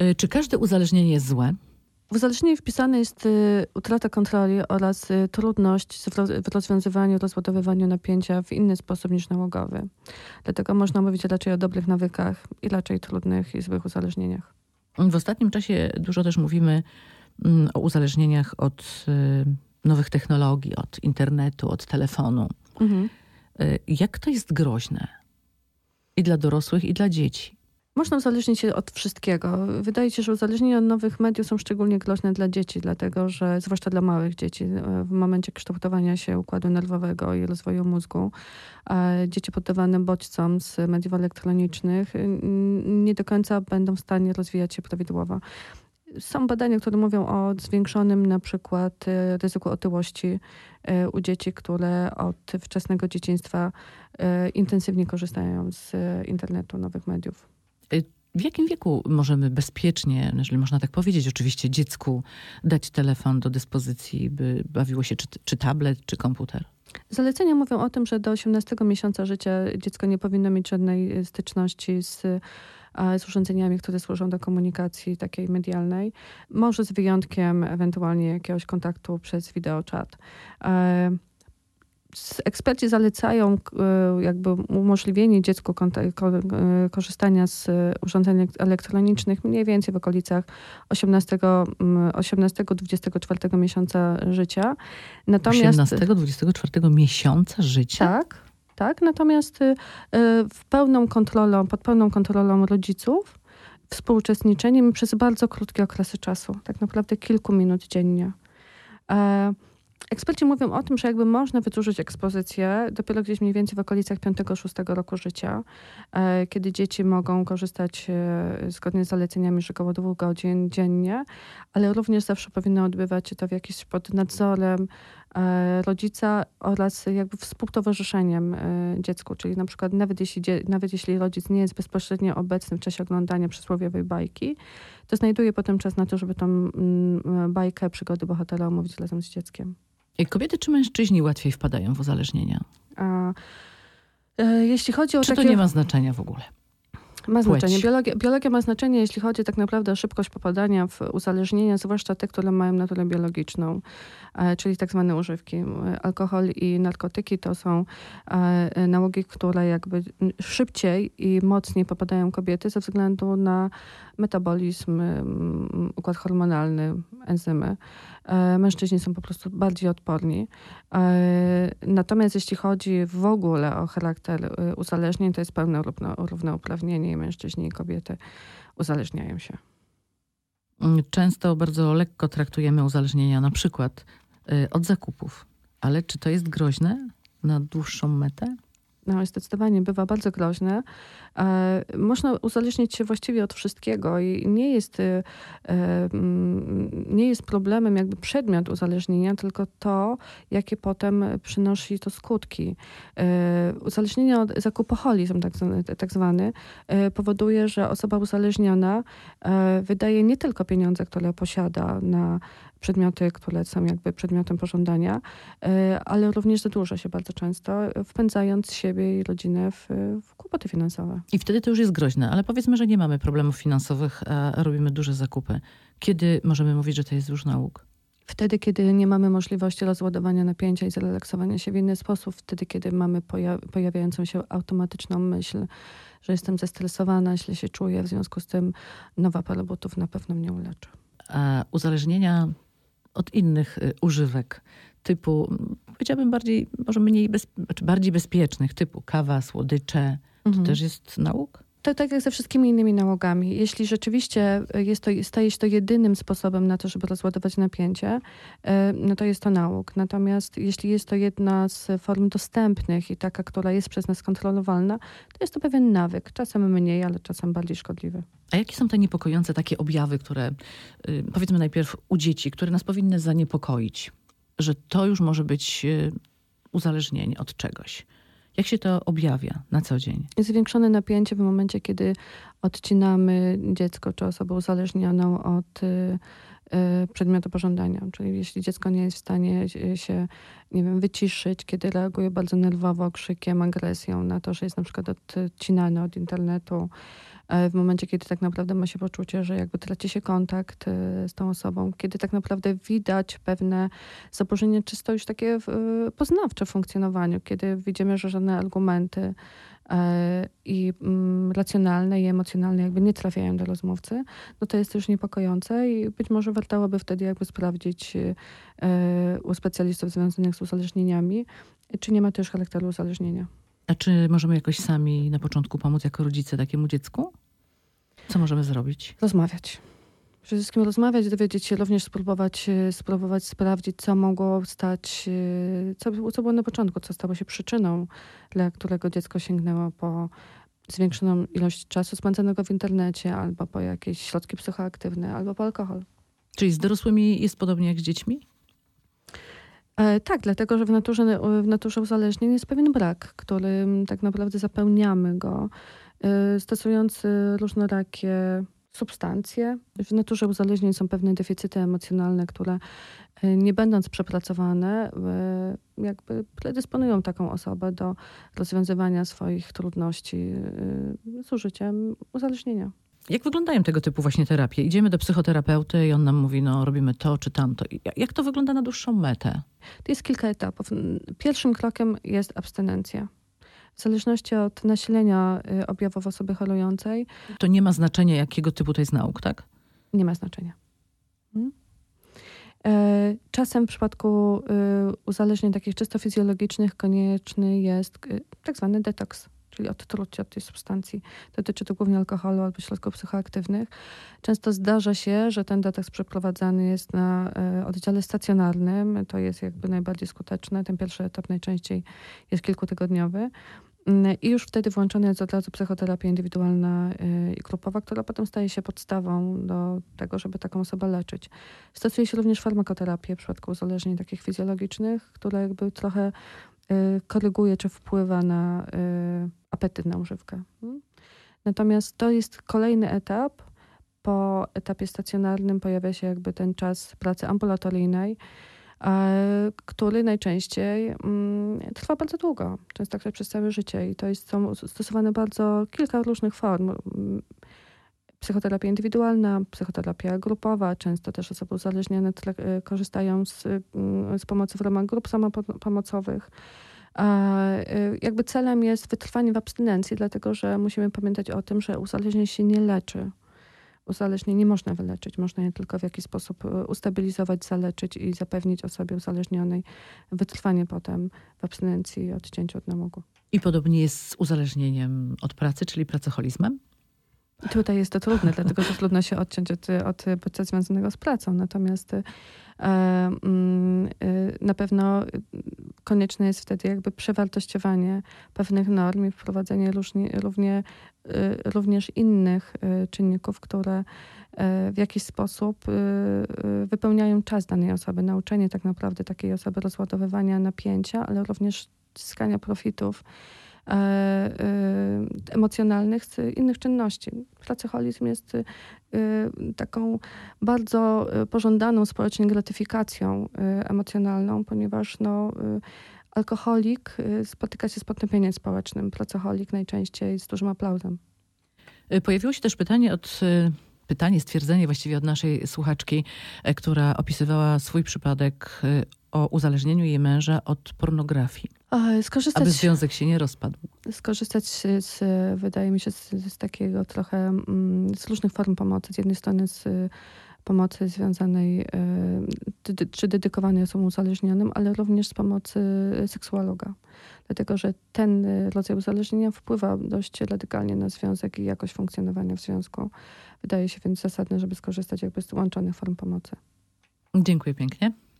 Y, Czy każde uzależnienie jest złe? W uzależnieniu wpisane jest y, utrata kontroli oraz y, trudność w, roz, w rozwiązywaniu, rozładowywaniu napięcia w inny sposób niż nałogowy. Dlatego można mówić raczej o dobrych nawykach i raczej trudnych i złych uzależnieniach. W ostatnim czasie dużo też mówimy mm, o uzależnieniach od nowych technologii, od internetu, od telefonu. Mhm. Jak to jest groźne? I dla dorosłych, i dla dzieci. Można uzależnić się od wszystkiego. Wydaje się, że uzależnienia od nowych mediów są szczególnie groźne dla dzieci, dlatego że, zwłaszcza dla małych dzieci, e, w momencie kształtowania się układu nerwowego i rozwoju mózgu, e, dzieci poddawane bodźcom z mediów elektronicznych nie do końca będą w stanie rozwijać się prawidłowo. Są badania, które mówią o zwiększonym na przykład e, ryzyku otyłości u dzieci, które od wczesnego dzieciństwa intensywnie korzystają z internetu, nowych mediów. W jakim wieku możemy bezpiecznie, jeżeli można tak powiedzieć, oczywiście dziecku dać telefon do dyspozycji, by bawiło się czy, czy tablet, czy komputer? Zalecenia mówią o tym, że do 18 miesiąca życia dziecko nie powinno mieć żadnej e, styczności z, e, z urządzeniami, które służą do komunikacji takiej medialnej. Może z wyjątkiem ewentualnie jakiegoś kontaktu przez wideoczat. Eksperci zalecają e, jakby umożliwienie dziecku e, korzystania z e, urządzeń elektronicznych mniej więcej w okolicach 18-24 miesiąca życia. Natomiast 18-24 miesiąca życia? tak, tak. Natomiast y, y, w pełną kontrolą, pod pełną kontrolą rodziców, współuczestniczeniem przez bardzo krótkie okresy czasu, tak naprawdę kilku minut dziennie. Eksperci mówią o tym, że jakby można wydłużyć ekspozycję dopiero gdzieś mniej więcej w okolicach 5-6 roku życia, e, kiedy dzieci mogą korzystać e, zgodnie z zaleceniami, że około dwóch godzin dziennie, ale również zawsze powinno odbywać się to w jakiś pod nadzorem e, rodzica oraz jakby współtowarzyszeniem dziecku, czyli na przykład nawet jeśli, nawet jeśli rodzic nie jest bezpośrednio obecny w czasie oglądania przysłowiowej bajki, to znajduje potem czas na to, żeby tą mm, bajkę, przygody bohatera omówić razem z dzieckiem. I Kobiety czy mężczyźni łatwiej wpadają w uzależnienia? A, e, jeśli chodzi o Czy to takie... nie ma znaczenia w ogóle? Ma znaczenie. Biologia, biologia ma znaczenie, jeśli chodzi tak naprawdę o szybkość popadania w uzależnienia, zwłaszcza te, które mają naturę biologiczną, e, czyli tak zwane używki. Alkohol i narkotyki to są e, nałogi, które jakby szybciej i mocniej popadają kobiety ze względu na metabolizm, układ hormonalny, enzymy. E, Mężczyźni są po prostu bardziej odporni. E, Natomiast jeśli chodzi w ogóle o charakter e, uzależnień, to jest pełne równo, równouprawnienie i mężczyźni i kobiety uzależniają się. Mm, Często bardzo lekko traktujemy uzależnienia, na przykład od zakupów. Ale czy to jest groźne na dłuższą metę? No, zdecydowanie bywa bardzo groźne. E, można uzależnić się właściwie od wszystkiego i nie jest, e, mm, nie jest problemem jakby przedmiot uzależnienia, tylko to, jakie potem przynosi to skutki. E, uzależnienie od zakupoholizm, tak, zwany- tak zwany, powoduje, że osoba uzależniona wydaje nie tylko pieniądze, które posiada na przedmioty, które są jakby przedmiotem pożądania, ale również zadłuża się bardzo często, wpędzając siebie i rodzinę w, w kłopoty finansowe. I wtedy to już jest groźne. Ale powiedzmy, że nie mamy problemów finansowych, a robimy duże zakupy. Kiedy możemy mówić, że to jest już nauk? Wtedy, kiedy nie mamy możliwości rozładowania napięcia i zrelaksowania się w inny sposób, wtedy, kiedy mamy poja- pojawiającą się automatyczną myśl, że jestem zestresowana, źle się czuję, w związku z tym nowa para butów na pewno mnie uleczy. A uzależnienia od innych y, używek, typu, powiedziałabym bardziej, może mniej, bez, znaczy bardziej bezpiecznych, typu kawa, słodycze, to Mhm. też jest nauk? To tak jak ze wszystkimi innymi nałogami. Jeśli rzeczywiście jest to, staje się to jedynym sposobem na to, żeby rozładować napięcie, e, no to jest to nauk. Natomiast jeśli jest to jedna z form dostępnych i taka, która jest przez nas kontrolowalna, to jest to pewien nawyk. Czasem mniej, ale czasem bardziej szkodliwy. A jakie są te niepokojące takie objawy, które y, powiedzmy najpierw u dzieci, które nas powinny zaniepokoić, że to już może być y, uzależnienie od czegoś? Jak się to objawia na co dzień? Zwiększone napięcie w momencie, kiedy odcinamy dziecko czy osobę uzależnioną od y, przedmiotu pożądania. Czyli jeśli dziecko nie jest w stanie się- się, nie wiem, wyciszyć, kiedy reaguje bardzo nerwowo, krzykiem, agresją na to, że jest na przykład odcinane od internetu, e, w momencie, kiedy tak naprawdę ma się poczucie, że jakby traci się kontakt z tą osobą, kiedy tak naprawdę widać pewne zaburzenie czysto już takie poznawcze w funkcjonowaniu, kiedy widzimy, że żadne argumenty i mm, racjonalne i emocjonalne jakby nie trafiają do rozmówcy, no to jest już niepokojące i być może wartałoby wtedy jakby sprawdzić u specjalistów związanych z uzależnieniami, czy nie ma też charakteru uzależnienia. A czy możemy jakoś sami na początku pomóc jako rodzice takiemu dziecku? Co możemy zrobić? Rozmawiać. Przede wszystkim rozmawiać, dowiedzieć się, również spróbować, e, spróbować sprawdzić, co mogło stać, e, co, co było na początku, co stało się przyczyną, dla którego dziecko sięgnęło po zwiększoną ilość czasu spędzonego w internecie, albo po jakieś środki psychoaktywne, albo po alkohol. Czyli z dorosłymi jest podobnie jak z dziećmi? E, tak, dlatego że w naturze, w naturze uzależnień jest pewien brak, którym tak naprawdę zapełniamy go, e, stosując różnorakie substancje. W naturze uzależnień są pewne deficyty emocjonalne, które e, nie będąc przepracowane, jakby predysponują taką osobę do rozwiązywania swoich trudności z użyciem uzależnienia. Jak wyglądają tego typu właśnie terapie? Idziemy do psychoterapeuty i on nam mówi, no robimy to czy tamto. Jak to wygląda na dłuższą metę? To jest kilka etapów. Pierwszym krokiem jest abstynencja. W zależności od nasilenia y, objawów osoby chorującej. To nie ma znaczenia, jakiego typu to jest nauk, tak? Nie ma znaczenia. Hmm? E, czasem w przypadku y, uzależnień takich czysto fizjologicznych konieczny jest y, tak zwany detoks czyli odtrucie od tej substancji. Dotyczy to głównie alkoholu albo środków psychoaktywnych. Często zdarza się, że ten detoks przeprowadzany jest na e, oddziale stacjonarnym. To jest jakby najbardziej skuteczne. Ten pierwszy etap najczęściej jest kilkutygodniowy. Mm, I już wtedy włączona jest od razu psychoterapia indywidualna e, i grupowa, która potem staje się podstawą do tego, żeby taką osobę leczyć. Stosuje się również farmakoterapię w przypadku uzależnień takich fizjologicznych, które jakby trochę koryguje czy wpływa na y, apetyt na używkę. Hmm? Natomiast to jest kolejny etap. Po etapie stacjonarnym pojawia się jakby ten czas pracy ambulatoryjnej, który najczęściej mm, trwa bardzo długo, często przez całe życie i to jest są stosowane bardzo kilka różnych form. Psychoterapia indywidualna, psychoterapia grupowa, często też osoby uzależnione y, korzystają z, mm, z pomocy w ramach grup samopomocowych. Y, jakby celem jest wytrwanie w abstynencji, dlatego że musimy pamiętać o tym, że uzależnienie się nie leczy. Uzależnienie nie można wyleczyć, można je tylko w jakiś sposób y, ustabilizować, zaleczyć i zapewnić osobie uzależnionej wytrwanie potem w abstynencji i odcięciu od namogu. I podobnie jest z uzależnieniem od pracy, czyli pracoholizmem? Tutaj jest to trudne, dlatego że trudno się odciąć od, od bodźca związanego z pracą. Natomiast e, mm, e, na pewno konieczne jest wtedy jakby przewartościowanie pewnych norm i wprowadzenie równie, e, również innych czynników, które w jakiś sposób wypełniają czas danej osoby. Nauczenie tak naprawdę takiej osoby rozładowywania napięcia, ale również zyskania profitów emocjonalnych z innych czynności. Pracoholizm jest e, taką bardzo pożądaną społecznie gratyfikacją emocjonalną, ponieważ no, alkoholik spotyka się z potępieniem społecznym, pracoholik najczęściej z dużym aplauzem. Pojawiło się też pytanie od pytanie, stwierdzenie właściwie od naszej słuchaczki, która opisywała swój przypadek o uzależnieniu jej męża od pornografii. Skorzystać, aby związek się nie rozpadł. Skorzystać z, wydaje mi się, z, z takiego trochę, mm, z różnych form pomocy. Z jednej strony z pomocy związanej e, czy dedykowanej osobom uzależnionym, ale również z pomocy seksuologa. Dlatego, że ten rodzaj uzależnienia wpływa dość radykalnie na związek i jakość funkcjonowania w związku. Wydaje się więc zasadne, żeby skorzystać jakby z łączonych form pomocy. Dziękuję pięknie.